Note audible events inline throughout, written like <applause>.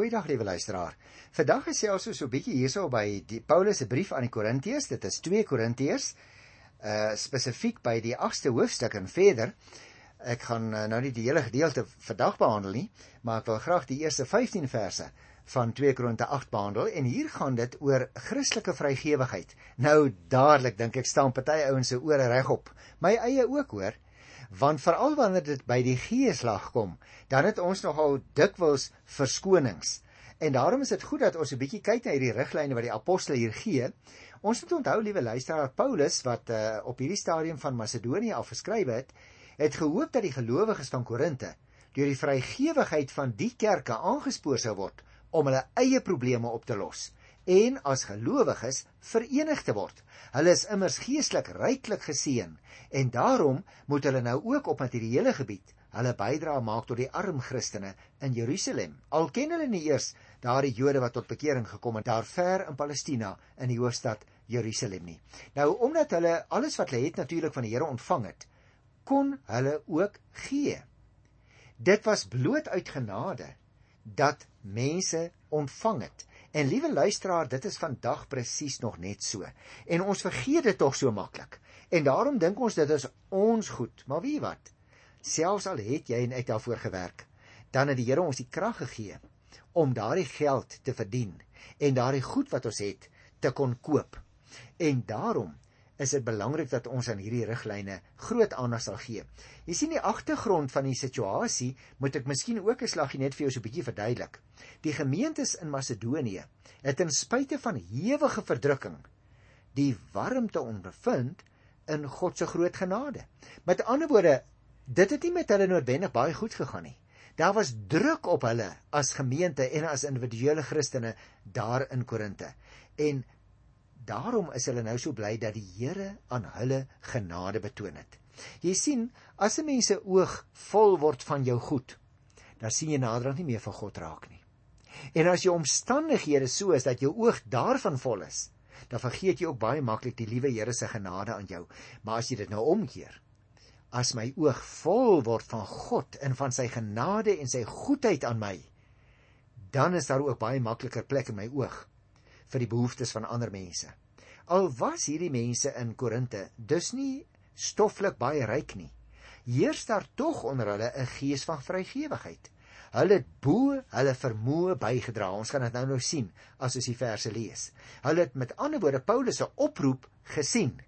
Goeiedag liewe luisteraar. Vandag gesels ons so 'n bietjie hierso by die Paulus se brief aan die Korintiërs. Dit is 2 Korintiërs. Uh spesifiek by die 8ste hoofstuk en verder. Ek gaan uh, nou nie die hele gedeelte vandag behandel nie, maar ek wil graag die eerste 15 verse van 2 Korintië 8 behandel en hier gaan dit oor Christelike vrygewigheid. Nou dadelik dink ek staan party ouens se ore regop. My eie ook hoor want veral wanneer dit by die geeslag kom, dan het ons nogal dikwels verskonings. En daarom is dit goed dat ons 'n bietjie kyk na hierdie riglyne wat die apostel hier gee. Ons moet onthou, liewe luisteraar, Paulus wat uh, op hierdie stadium van Macedonië af geskryf het, het gehoop dat die gelowiges van Korinte deur die vrygewigheid van die kerke aangespoor sou word om hulle eie probleme op te los en as gelowiges verenig te word. Hulle is immers geestelik ryklik geseën en daarom moet hulle nou ook op materiële gebied hulle bydra maak tot die arm Christene in Jerusalem. Al ken hulle nie eers daardie Jode wat tot bekering gekom het daar ver in Palestina in die hoofstad Jerusalem nie. Nou omdat hulle alles wat hulle het natuurlik van die Here ontvang het, kon hulle ook gee. Dit was bloot uit genade dat mense ontvang het. En liewe luisteraar, dit is vandag presies nog net so. En ons vergeet dit tog so maklik. En daarom dink ons dit is ons goed. Maar wie wat? Selfs al het jy en ek daarvoor gewerk, dan het die Here ons die krag gegee om daardie geld te verdien en daardie goed wat ons het te kon koop. En daarom is dit belangrik dat ons aan hierdie riglyne groot aandag sal gee. Jy sien die agtergrond van die situasie moet ek miskien ook 'n slaggie net vir jou so 'n bietjie verduidelik. Die gemeentes in Macedonië het ten spyte van hewige verdrukking die warmte ondervind in God se groot genade. Met ander woorde, dit het nie met hulle noodwendig baie goed gegaan nie. Daar was druk op hulle as gemeente en as individuele Christene daar in Korinte. En Daarom is hulle nou so bly dat die Here aan hulle genade betoon het. Jy sien, as 'n mens se oog vol word van jou goed, dan sien jy naderhand nie meer van God raak nie. En as jou omstandighede so is dat jou oog daarvan vol is, dan vergeet jy ook baie maklik die liewe Here se genade aan jou. Maar as jy dit nou omkeer, as my oog vol word van God en van sy genade en sy goedheid aan my, dan is daar ook baie makliker plek in my oog vir die behoeftes van ander mense. Al was hierdie mense in Korinte dus nie stoffelik baie ryk nie, heers daar tog onder hulle 'n gees van vrygewigheid. Hulle het bo hulle vermoë bygedra. Ons gaan dit nou nou sien as ons die verse lees. Hulle het met ander woorde Paulus se oproep gesien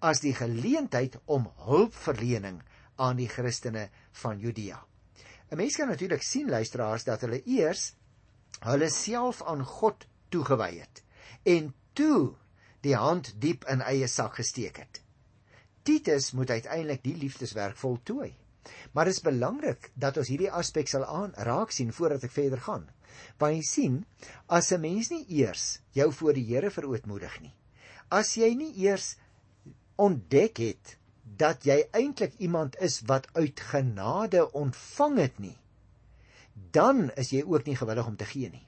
as die geleentheid om hulpverlening aan die Christene van Judea. 'n Mens kan natuurlik sien luisteraars dat hulle eers hulle self aan God toegewy het en toe die hand diep in eie sak gesteek het. Titus moet uiteindelik die liefdeswerk voltooi. Maar dit is belangrik dat ons hierdie aspek sal aanraak sien voordat ek verder gaan. Want jy sien, as 'n mens nie eers jou voor die Here verootmoedig nie, as jy nie eers ontdek het dat jy eintlik iemand is wat uit genade ontvang het nie, dan is jy ook nie gewillig om te gee nie.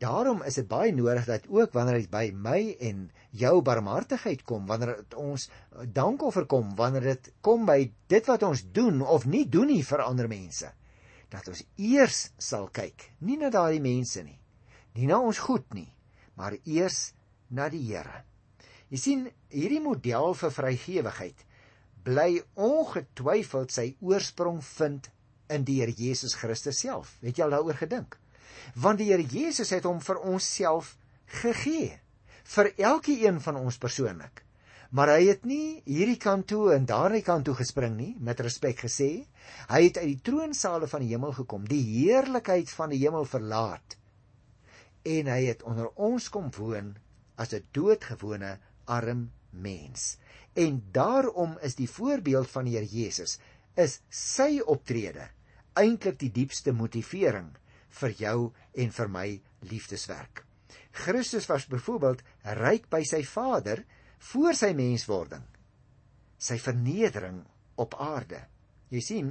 Daarom is dit baie nodig dat ook wanneer dit by my en jou barmhartigheid kom, wanneer dit ons dankoffer kom, wanneer dit kom by dit wat ons doen of nie doen nie vir ander mense, dat ons eers sal kyk, nie na daardie mense nie, nie na ons goed nie, maar eers na die Here. Jy sien, hierdie model vir vrygewigheid bly ongetwyfeld sy oorsprong vind in die Here Jesus Christus self. Het jy al daaroor gedink? Want die Here Jesus het hom vir onsself gegee vir elkeen van ons persoonlik. Maar hy het nie hierdie kant toe en daardie kant toe gespring nie met respek gesê. Hy het uit die troonsale van die hemel gekom, die heerlikheid van die hemel verlaat. En hy het onder ons kom woon as 'n doodgewone arm mens. En daarom is die voorbeeld van die Here Jesus is sy optrede eintlik die diepste motivering vir jou en vir my liefdeswerk. Christus was byvoorbeeld ryk by sy Vader voor sy menswording. Sy vernedering op aarde. Jy sien,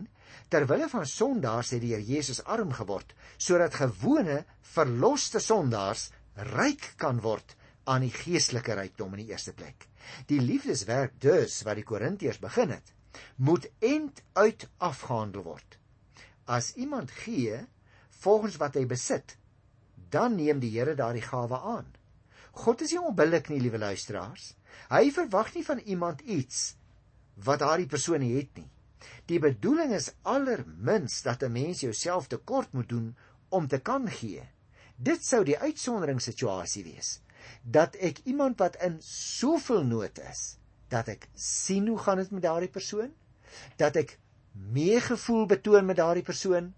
terwyl van sondaars het die Here Jesus arm geword sodat gewone verloste sondaars ryk kan word aan die geestelike rykdom in die eerste plek. Die liefdeswerk dus wat die Korintiërs begin het, moet end uit afgehandel word. As iemand gee, volgens wat hy besit, dan neem die Here daardie gawe aan. God is nie onbillik nie, liewe luisteraars. Hy verwag nie van iemand iets wat daardie persoon het nie. Die bedoeling is allermins dat 'n mens jouself tekort moet doen om te kan gee. Dit sou die uitsonderingssituasie wees dat ek iemand wat in soveel nood is, dat ek sien hoe gaan dit met daardie persoon, dat ek meegevoel betoon met daardie persoon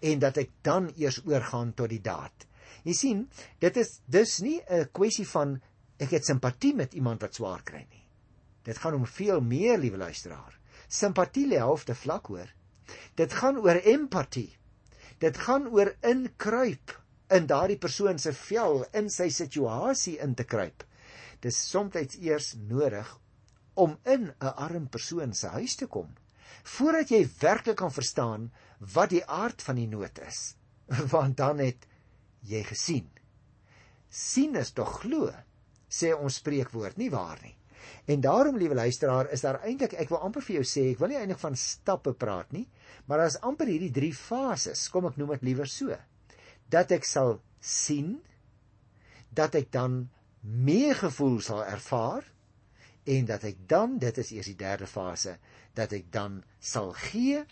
en dat ek dan eers oorgaan tot die daad. Jy sien, dit is dus nie 'n kwessie van ek het simpatie met iemand wat swaar kry nie. Dit gaan om veel meer, liewe luisteraar. Simpatie lê halfte vlak hoor. Dit gaan oor empatie. Dit gaan oor inkruip in daardie persoon se vel, in sy situasie in te kruip. Dis soms eers nodig om in 'n arm persoon se huis te kom voordat jy werklik kan verstaan wat die aard van die nood is. <laughs> Want dan het jy gesien. sien is tog glo, sê ons spreekwoord nie waar nie. En daarom, liewe luisteraar, is daar eintlik ek wil amper vir jou sê, ek wil nie eintlik van stappe praat nie, maar daar's amper hierdie drie fases, kom ek noem dit liewer so. Dat ek sal sien, dat ek dan meegevoel sal ervaar en dat ek dan, dit is eers die derde fase, dat ek dan sal gee,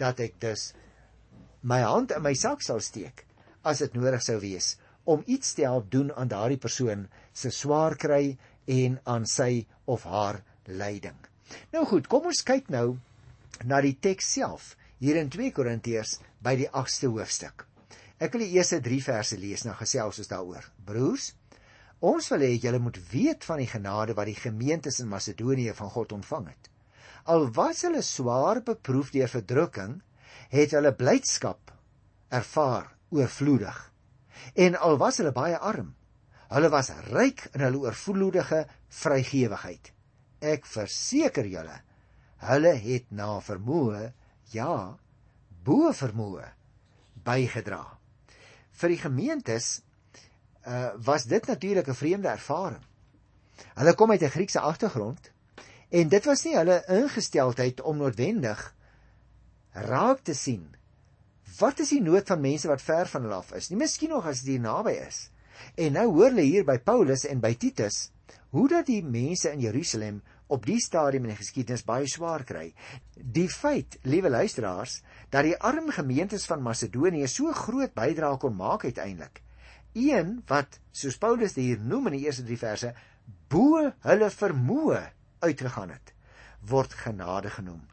dat ek dus my hand in my sak sal steek as dit nodig sou wees om iets te help doen aan daardie persoon se swaar kry en aan sy of haar lyding. Nou goed, kom ons kyk nou na die teks self hier in 2 Korintiërs by die 8ste hoofstuk. Ek wil die eerste 3 verse lees nou gesels ons daaroor. Broers, ons wil hê julle moet weet van die genade wat die gemeentes in Macedonië van God ontvang het. Al was hulle swaar beproef deur verdrukking, het hulle blydskap ervaar oorvloedig. En al was hulle baie arm, Hulle was ryk in hulle oorvloedige vrygewigheid. Ek verseker julle, hulle het na vermoë, ja, bo vermoë bygedra. Vir die gemeentes uh, was dit natuurlik 'n vreemde ervaring. Hulle kom uit 'n Griekse agtergrond en dit was nie hulle ingesteldheid om noodwendig raak te sien wat is die nood van mense wat ver van hulle af is. Nie miskien nog as dit naby is. En nou hoor hulle hier by Paulus en by Titus hoe dat die mense in Jerusalem op die stadium in die geskiedenis baie swaar kry. Die feit, liewe luisteraars, dat die arm gemeentes van Macedonië so groot bydrae kon maak uiteindelik. Een wat soos Paulus hier noem in die eerste 3 verse, bo hulle vermoë uitgegaan het, word genade genoem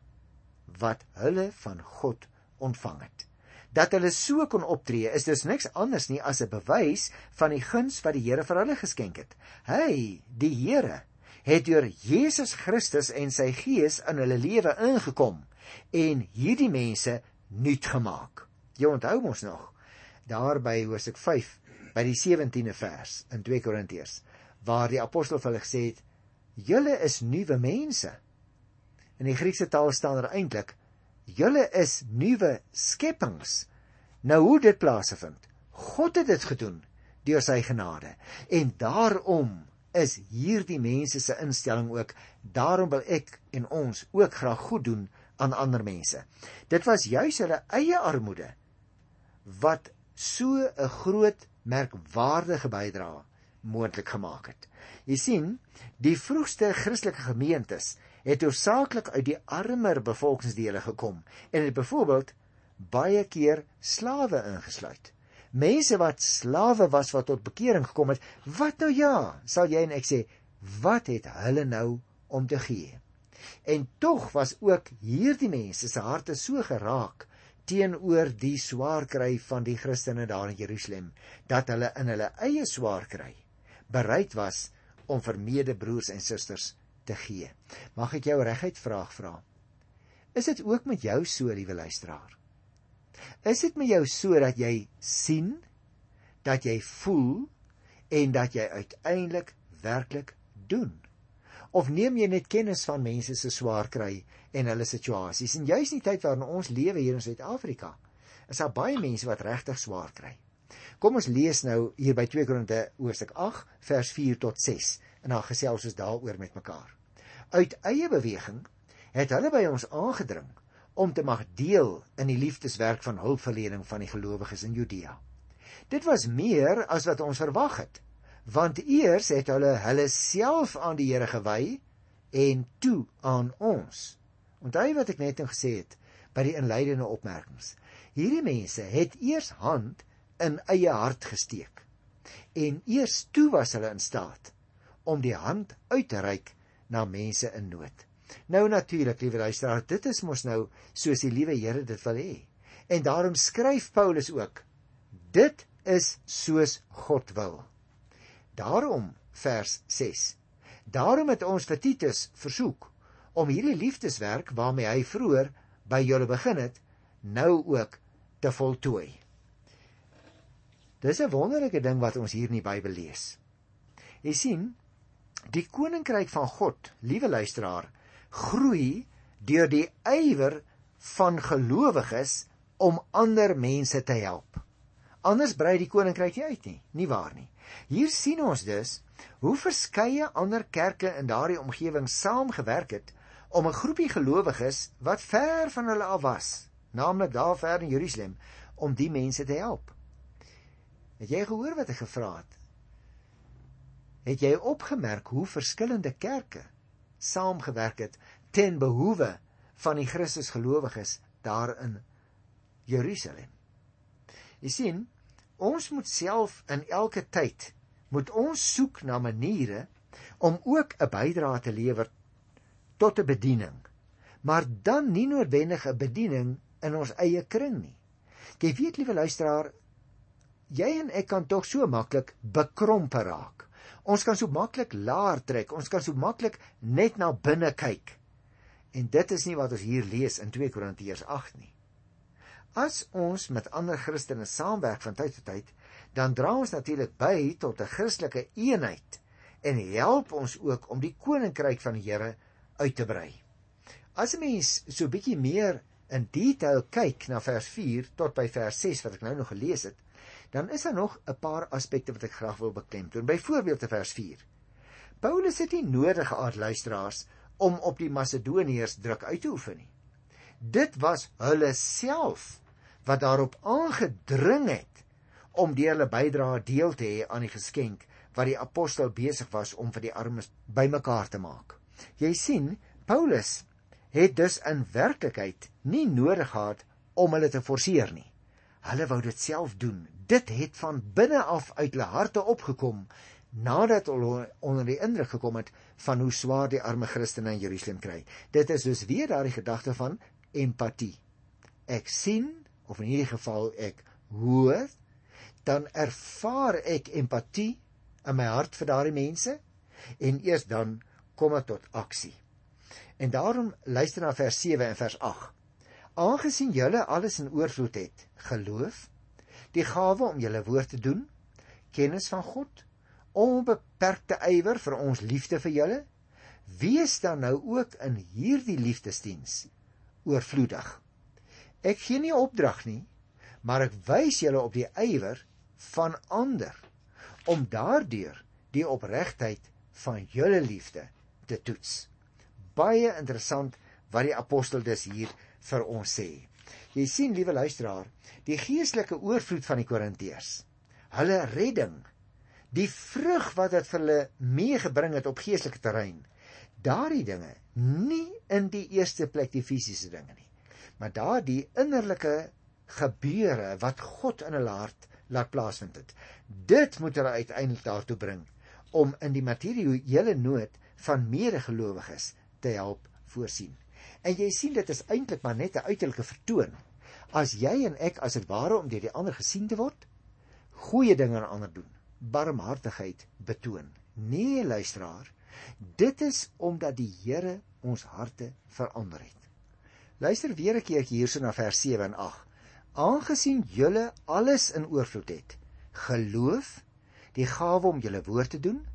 wat hulle van God ontvang het dat hulle so kon optree is dus niks anders nie as 'n bewys van die guns wat die Here vir hulle geskenk het. Hy, die Here, het deur Jesus Christus en sy Gees in hulle lewe ingekom en hierdie mense nuut gemaak. Jy onthou mos nog daar by Hoofstuk 5 by die 17de vers in 2 Korintiërs waar die apostel vir hulle gesê het: "Julle is nuwe mense." In die Griekse taal staan er eintlik Julle is nuwe skepings. Nou hoe dit plaasvind? God het dit gedoen deur sy genade. En daarom is hierdie mense se instelling ook daarom wil ek en ons ook graag goed doen aan ander mense. Dit was juis hulle eie armoede wat so 'n groot merkwaardige bydrae moontlik gemaak het. Jy sien, die vroegste Christelike gemeentes het hoofsaaklik uit die armer bevolkingsdele gekom en het byvoorbeeld baie keer slawe ingesluit. Mense wat slawe was wat tot bekering gekom het, wat nou ja, sal jy en ek sê, wat het hulle nou om te gee? En tog was ook hierdie mense se harte so geraak teenoor die swaar kry van die Christene daar in Jerusalem dat hulle in hulle eie swaar kry bereid was om vir medebroers en susters te gee. Mag ek jou reguit vraag vra? Is dit ook met jou so, liewe luisteraar? Is dit met jou so dat jy sien, dat jy voel en dat jy uiteindelik werklik doen? Of neem jy net kennis van mense se swaar kry en hulle situasies? En juis in die tyd waarin ons lewe hier in Suid-Afrika, is daar baie mense wat regtig swaar kry. Kom ons lees nou hier by 2 Korinte hoofstuk 8 vers 4 tot 6 en dan gesels ons daaroor met mekaar. Uit eie beweging het hulle by ons aangedring om te mag deel in die liefdeswerk van hulpverlening van die gelowiges in Judea. Dit was meer as wat ons verwag het, want eers het hulle hulle self aan die Here gewy en toe aan ons. Onthou wat ek net nou gesê het by die inleidende opmerkings. Hierdie mense het eers hand in eie hart gesteek en eers toe was hulle in staat om die hand uit te reik na mense in nood. Nou natuurlik, liewe luisteraar, dit is mos nou soos die liewe Here dit wil hê. En daarom skryf Paulus ook: Dit is soos God wil. Daarom vers 6. Daarom het ons vir Titus versoek om hierdie liefdeswerk waarmee hy vroeër by julle begin het, nou ook te voltooi. Dis 'n wonderlike ding wat ons hier in die Bybel lees. Jy sien, die koninkryk van God, liewe luisteraar, groei deur die ywer van gelowiges om ander mense te help. Anders brei die koninkryk nie uit nie, nie waar nie. Hier sien ons dus hoe verskeie ander kerke in daardie omgewing saamgewerk het om 'n groepie gelowiges wat ver van hulle af was, naamlik daar ver in Jerusalem, om die mense te help. Het jy gehoor wat ek gevra het? Het jy opgemerk hoe verskillende kerke saamgewerk het ten behoewe van die Christusgelowiges daar in Jerusalem? Jy sien, ons moet self in elke tyd moet ons soek na maniere om ook 'n bydrae te lewer tot 'n bediening. Maar dan nie noodwendig 'n bediening in ons eie kring nie. Jy weet liewe luisteraar, jy en ek kan tog so maklik bekromp raak. Ons kan so maklik laer trek, ons kan so maklik net na binne kyk. En dit is nie wat ons hier lees in 2 Korintiërs 8 nie. As ons met ander Christene saamwerk van tyd tot tyd, dan dra ons natuurlik by tot 'n Christelike eenheid en help ons ook om die koninkryk van die Here uit te brei. As 'n mens so bietjie meer in detail kyk na vers 4 tot by vers 6 wat ek nou nog gelees het, dan is daar nog 'n paar aspekte wat ek graag wil beklemtoon. Byvoorbeeld te vers 4. Paulus het nie nodig gehad luisteraars om op die Macedoniërs druk uit te oefen nie. Dit was hulle self wat daarop aangedring het om deur hulle bydrae deel te hê aan die geskenk wat die apostel besig was om vir die armes bymekaar te maak. Jy sien, Paulus het dus in werklikheid nie nodig gehad om hulle te forceer nie. Hulle wou dit self doen. Dit het van binne af uit hulle harte opgekom nadat hulle onder die indruk gekom het van hoe swaar die arme Christene in Jerusalem kry. Dit is dus weer daardie gedagte van empatie. Ek sien of in hierdie geval ek hoor, dan ervaar ek empatie in my hart vir daardie mense en eers dan kom dit tot aksie. En daarom luister na vers 7 en vers 8. Aangesien julle alles in oorvloed het, geloof, die gawe om julle woord te doen, kennis van God, onbeperkte ywer vir ons liefde vir julle, wees dan nou ook in hierdie liefdesdiens oorvloedig. Ek gee nie opdrag nie, maar ek wys julle op die ywer van ander om daardeur die opregtheid van julle liefde te toets. Baie interessant wat die apostel dus hier vir ons sê. Jy sien, liewe luisteraar, die geestelike oorvloed van die Korintiërs, hulle redding, die vrug wat dit vir hulle meegebring het op geestelike terrein, daardie dinge, nie in die eerste plek die fisiese dinge nie, maar daardie innerlike gebeure wat God in hulle hart laat plaasvind het. Dit moet hulle uiteindelik daartoe bring om in die materiële nood van medegelowiges te help voorsien. En jy sien dit is eintlik maar net 'n uiterlike vertoon. As jy en ek as dit ware om deur die ander gesien te word, goeie dinge aan ander doen, barmhartigheid betoon. Nee, luisteraar, dit is omdat die Here ons harte verander het. Luister weer 'n keertjie hierso na vers 7 en 8. Aangesien julle alles in oorvloed het, geloof, die gawe om julle woord te doen,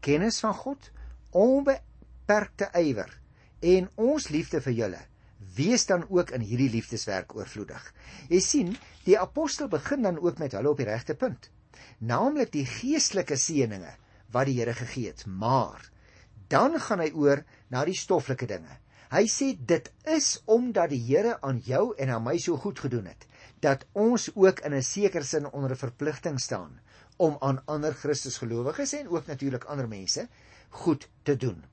kennis van God, onbeperkte ywer en ons liefde vir julle wees dan ook in hierdie liefdeswerk oorvloedig. Jy sien, die apostel begin dan ook met hulle op die regte punt, naamlik die geestelike seëninge wat die Here gegee het, maar dan gaan hy oor na die stoffelike dinge. Hy sê dit is omdat die Here aan jou en aan my so goed gedoen het. dat ons ook in 'n sekere sin onder 'n verpligting staan om aan ander Christusgelowiges en ook natuurlik ander mense goed te doen.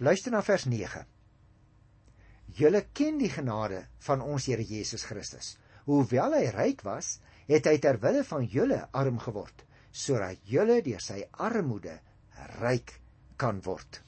Luister na vers 9. Julle ken die genade van ons Here Jesus Christus. Hoewel hy ryk was, het hy ter wille van julle arm geword, sodat julle deur sy armoede ryk kan word.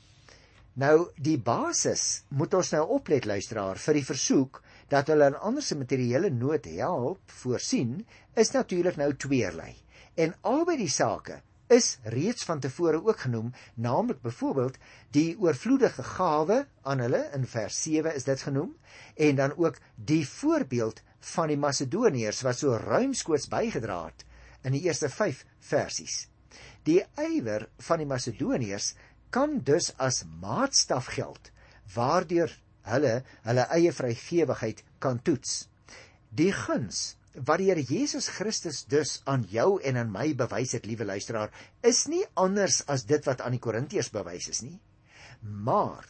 Nou die basis moet ons nou oplet luisteraar vir die versoek dat hulle aan ander se materiële nood help voorsien is natuurlik nou tweerlei. En albei die sake is reeds van tevore ook genoem, naamlik byvoorbeeld die oorvloedige gawe aan hulle in vers 7 is dit genoem en dan ook die voorbeeld van die Macedoniërs wat so ruimskoots bygedra het in die eerste 5 versies. Die ywer van die Macedoniërs kan dus as maatstaf geld waardeur hulle hulle eie vrygewigheid kan toets. Die guns wat die Here Jesus Christus dus aan jou en aan my bewys het, liewe luisteraar, is nie anders as dit wat aan die Korintiërs bewys is nie. Maar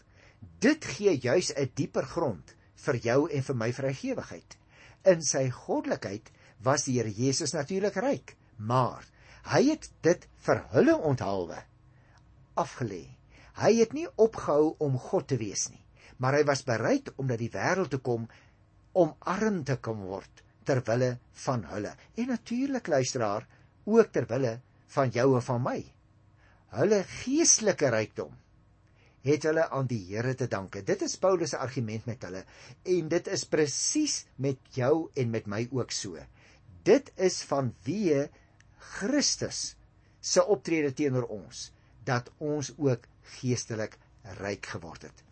dit gee juis 'n dieper grond vir jou en vir my vrygewigheid. In sy goddelikheid was die Here Jesus natuurlik ryk, maar hy het dit vir hulle onthaalwe afgelê. Hy het nie opgehou om God te wees nie, maar hy was bereid om na die wêreld te kom om arm te kom word ter wille van hulle en natuurlik luisteraar ook ter wille van jou en van my. Hulle geestelike rykdom het hulle aan die Here te danke. Dit is Paulus se argument met hulle en dit is presies met jou en met my ook so. Dit is vanweë Christus se optrede teenoor ons dat ons ook geestelik ryk geword het.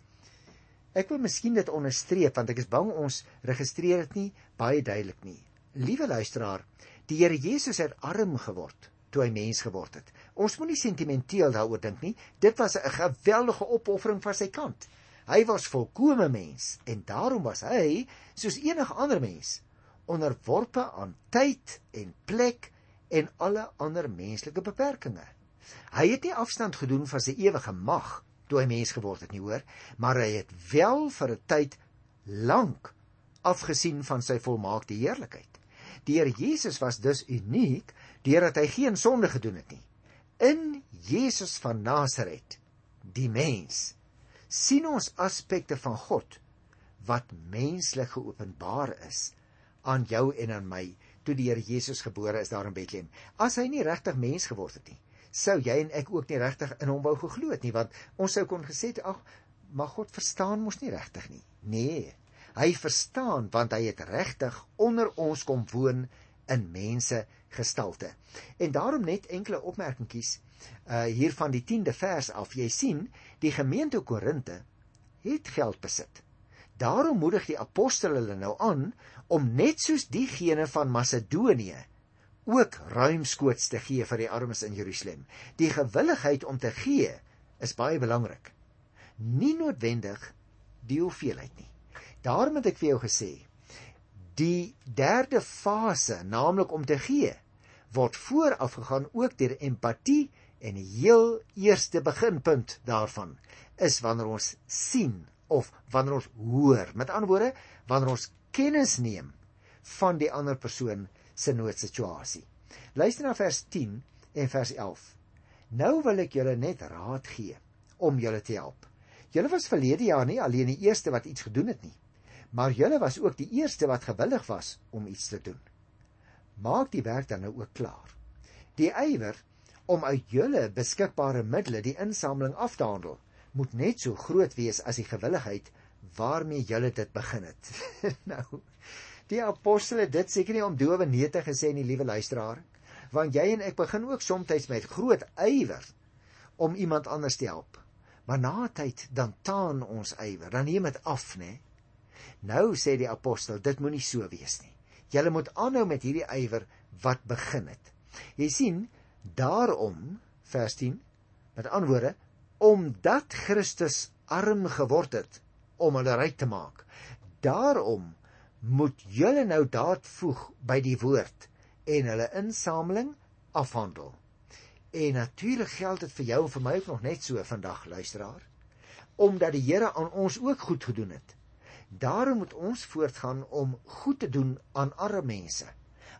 Ek wil miskien dit onderstreep want ek is bang ons registreer dit nie baie duidelik nie. Liewe luisteraar, die Here Jesus het arm geword toe hy mens geword het. Ons moenie sentimenteel daaroor dink nie. Dit was 'n geweldige opoffering van sy kant. Hy was volkomme mens en daarom was hy soos enige ander mens onderworpe aan tyd en plek en alle ander menslike beperkings. Hy het nie afstand gedoen van sy ewige mag toe hy mens geword het nie hoor, maar hy het wel vir 'n tyd lank afgesien van sy volmaakte heerlikheid. Die Here Jesus was dus uniek deurdat hy geen sonde gedoen het nie. In Jesus van Nasaret, die mens, sien ons aspekte van God wat menslik geopenbaar is aan jou en aan my toe die Here Jesus gebore is daar in Bethlehem. As hy nie regtig mens geword het nie, sou jy en ek ook nie regtig in hom wou geglo het nie want ons sou kon gesê het ag maar God verstaan mos nie regtig nie. Nee hy verstaan want hy het regtig onder ons kom woon in mense gestalte. En daarom net enkele opmerkingies uh hier van die 10de vers af. Jy sien die gemeente Korinte het geld besit. Daarom moedig die apostel hulle nou aan om net soos diegene van Macedonië ook ruimskoots te gee vir die armes in Jerusalem. Die gewilligheid om te gee is baie belangrik. Nie noodwendig die hoeveelheid nie. Daarom het ek vir jou gesê, die derde fase, naamlik om te gee, word vooraf gegaan ook deur empatie en die heel eerste beginpunt daarvan is wanneer ons sien of wanneer ons hoor. Met ander woorde, wanneer ons kennis neem van die ander persoon se noodsituasie. Luister na vers 10 en vers 11. Nou wil ek julle net raad gee om julle te help. Julle was verlede jaar nie alleen die eerste wat iets gedoen het nie, maar julle was ook die eerste wat gewillig was om iets te doen. Maak die werk dan nou ook klaar. Die ywer om uit julle beskikbare middele die insameling af te handel, moet net so groot wees as die gewilligheid waarmee julle dit begin het. <laughs> nou, Die apostel het dit seker nie om dowe neete gesê nie, liewe luisteraar, want jy en ek begin ook soms met groot ywer om iemand anders te help. Maar na tyd dan taan ons ywer, dan neem dit af, né? Nou sê die apostel, dit moenie so wees nie. Julle moet aanhou met hierdie ywer wat begin het. Jy sien, daarom vers 10 met antwoorde omdat Christus arm geword het om hulle ryk te maak. Daarom moet julle nou daad voeg by die woord en hulle insameling afhandel. En natuurlik geld dit vir jou en vir my ook nog net so vandag luisteraar, omdat die Here aan ons ook goed gedoen het. Daarom moet ons voortgaan om goed te doen aan arme mense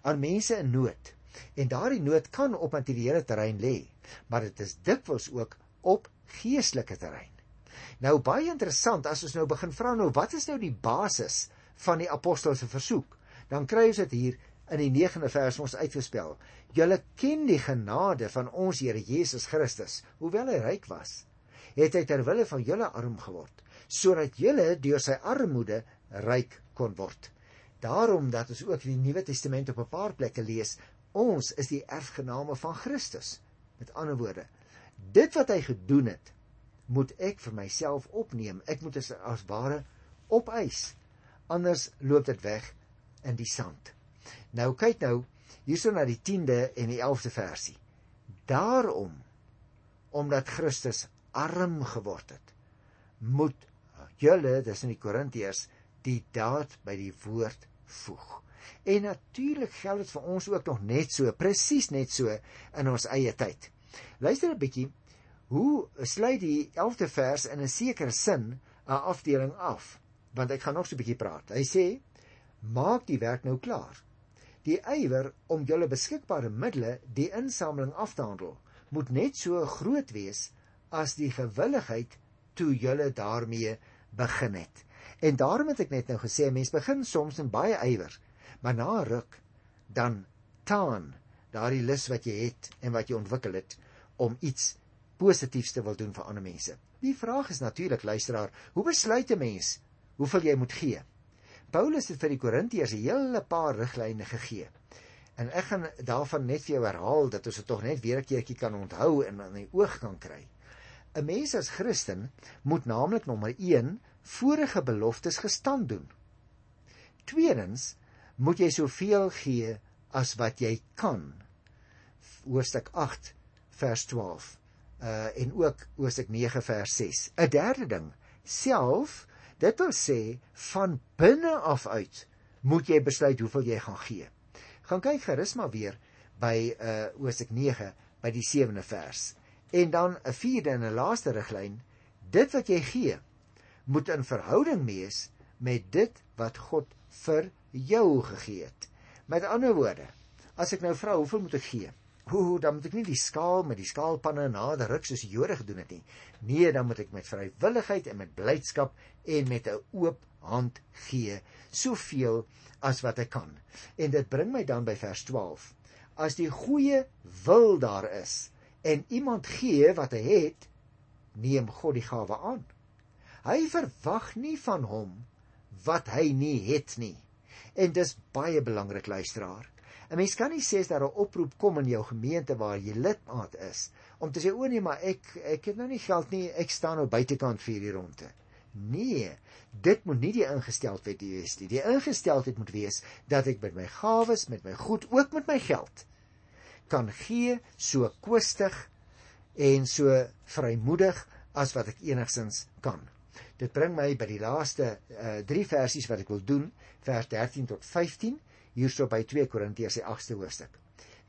aan mense in nood. En daardie nood kan op materiële terrein lê, maar dit is dikwels ook op geestelike terrein. Nou baie interessant as ons nou begin vra nou wat is nou die basis van die apostel se versoek? Dan kry ons dit hier in die 9de vers ons uitgespel. Julle ken die genade van ons Here Jesus Christus, hoewel hy ryk was, het hy ter wille van julle arm geword, sodat julle deur sy armoede ryk kon word. Daarom dat ons ook in die Nuwe Testament op 'n paar plekke lees, ons is die erfgename van Christus. Met ander woorde, dit wat hy gedoen het, moet ek vir myself opneem. Ek moet dit as ware opeis. Anders loop dit weg in die sand. Nou kyk nou hierso na die 10de en die 11de versie. Daarom omdat Christus arm geword het, moet julle, dis in die Korintiërs, die daad by die woord voeg. En natuurlik geld dit vir ons ook nog net so, presies net so in ons eie tyd. Luister 'n bietjie hoe sluit die 11de vers in 'n sekere sin 'n afdeling af want ek gaan nog so 'n bietjie praat. Hy sê maak die werk nou klaar. Die ywer om julle beskikbare middele die insameling af te handel moet net so groot wees as die gewilligheid toe julle daarmee begin het. En daarom het ek net nou gesê mense begin soms in baie ywer maar na ruk dan taan daardie lus wat jy het en wat jy ontwikkel het om iets positiefs te wil doen vir ander mense. Die vraag is natuurlik luisteraar, hoe besluit 'n mens hoeveel jy moet gee? Paulus het vir die Korintiërs 'n hele paar riglyne gegee. En ek gaan daarvan net vir jou herhaal dat ons dit tog net weer 'n keertjie kan onthou en in die oog kan kry. 'n Mens as Christen moet naamlik nommer 1 vorige beloftes gestand doen. Tweedens moet jy soveel gee as wat jy kan. Hoofstuk 8 vers 12 uh en ook Hosea 9 vers 6. 'n Derde ding, self, dit wil sê van binne af uit moet jy besluit hoeveel jy gaan gee. Gaan kyk gerus maar weer by uh Hosea 9 by die 7de vers. En dan 'n vierde en 'n laaste riglyn, dit wat jy gee moet in verhouding wees met dit wat God vir jou gegee het. Met ander woorde, as ek nou vra hoeveel moet ek gee? Hoe dan moet ek nie die skaal met die skaalpanne nader ruk soos die Jode gedoen het nie. Nee, dan moet ek met vrywilligheid en met blydskap en met 'n oop hand gee, soveel as wat ek kan. En dit bring my dan by vers 12. As die goeie wil daar is en iemand gee wat hy het, neem God die gawe aan. Hy verwag nie van hom wat hy nie het nie. En dis baie belangrik luisteraar. 'n Mens kan nie sê as daar 'n oproep kom in jou gemeente waar jy lidmaat is om te sê o nee, maar ek ek het nou nie geld nie, ek staan nou buitekant vir hierdie ronde. Nee, dit moet nie die ingesteldheid wees nie. Die ingesteldheid moet wees dat ek met my gawes, met my goed, ook met my geld kan gee so kwistig en so vrymoedig as wat ek enigsins kan. Dit bring my by die laaste 3 uh, versies wat ek wil doen, vers 13 tot 15 hierso by 2 Korintiërs se 8ste hoofstuk.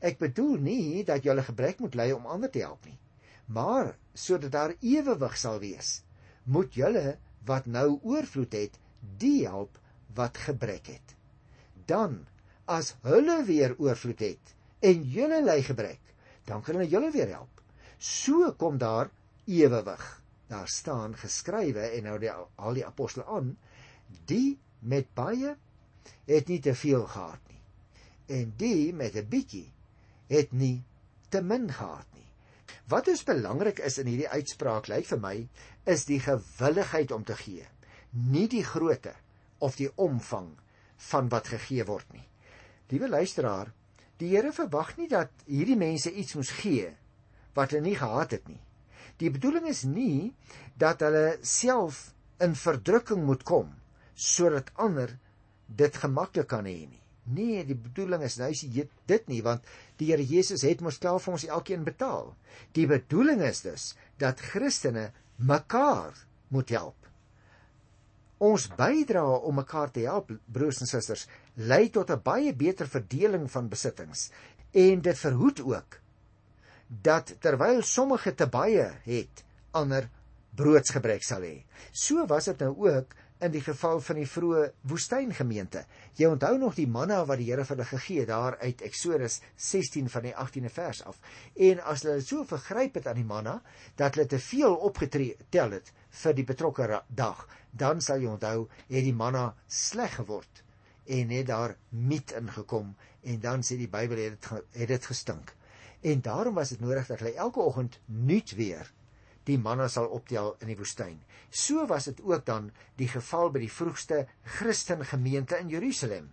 Ek bedoel nie dat jy 'n gebrek moet ly om ander te help nie, maar sodat daar ewewig sal wees, moet julle wat nou oorvloed het, die help wat gebrek het. Dan as hulle weer oorvloed het en julle ly gebrek, dan kan hulle julle weer help. So kom daar ewewig. Daar staan geskrywe en nou die al die apostele aan, die met baie het nie te veel gehad nie. En die met 'n bietjie het nie te min gehad nie. Wat is belangrik is in hierdie uitspraak lyk vir my is die gewilligheid om te gee, nie die grootte of die omvang van wat gegee word nie. Liewe luisteraar, die Here verwag nie dat hierdie mense iets moes gee wat hulle nie gehad het nie. Die bedoeling is nie dat hulle self in verdrukking moet kom sodat ander dit gemaklik kan hê nie. Nee, die bedoeling is nou is dit nie want die Here Jesus het mos klaar vir ons elkeen betaal. Die bedoeling is dus dat Christene mekaar moet help. Ons bydra om mekaar te help, broers en susters, lei tot 'n baie beter verdeling van besittings en dit verhoed ook dat terwyl sommige te baie het, ander broodsgebrek sal hê. So was dit nou ook in die geval van die vroeë woestyngemeente. Jy onthou nog die manna wat die Here vir hulle gegee het daar uit Eksodus 16 van die 18de vers af. En as hulle so vergryp het aan die manna dat hulle te veel opgetree tel het vir die betrokke dag, dan sal jy onthou het die manna sleg geword en het daar miet ingekom en dan sê die Bybel het dit het dit gestink. En daarom was dit nodig dat hulle elke oggend nuut weer die manna sal optel in die woestyn. So was dit ook dan die geval by die vroegste Christen gemeente in Jerusalem.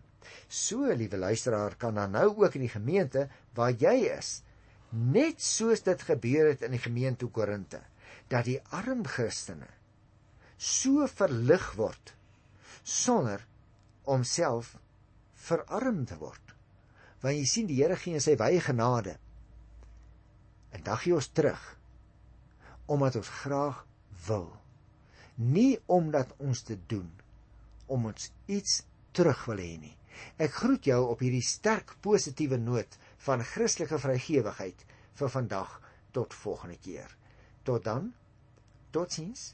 So, liewe luisteraar, kan dan nou ook in die gemeente waar jy is, net soos dit gebeur het in die gemeente Korinte, dat die arm Christene so verlig word sonder om self verarm te word. Want jy sien die Here gee in sy wye genade. En dan gee ons terug omdat ons graag wil. Nie omdat ons te doen om ons iets terug wil hê nie. Ek groet jou op hierdie sterk positiewe noot van Christelike vrygewigheid vir vandag tot volgende keer. Tot dan. Totsiens.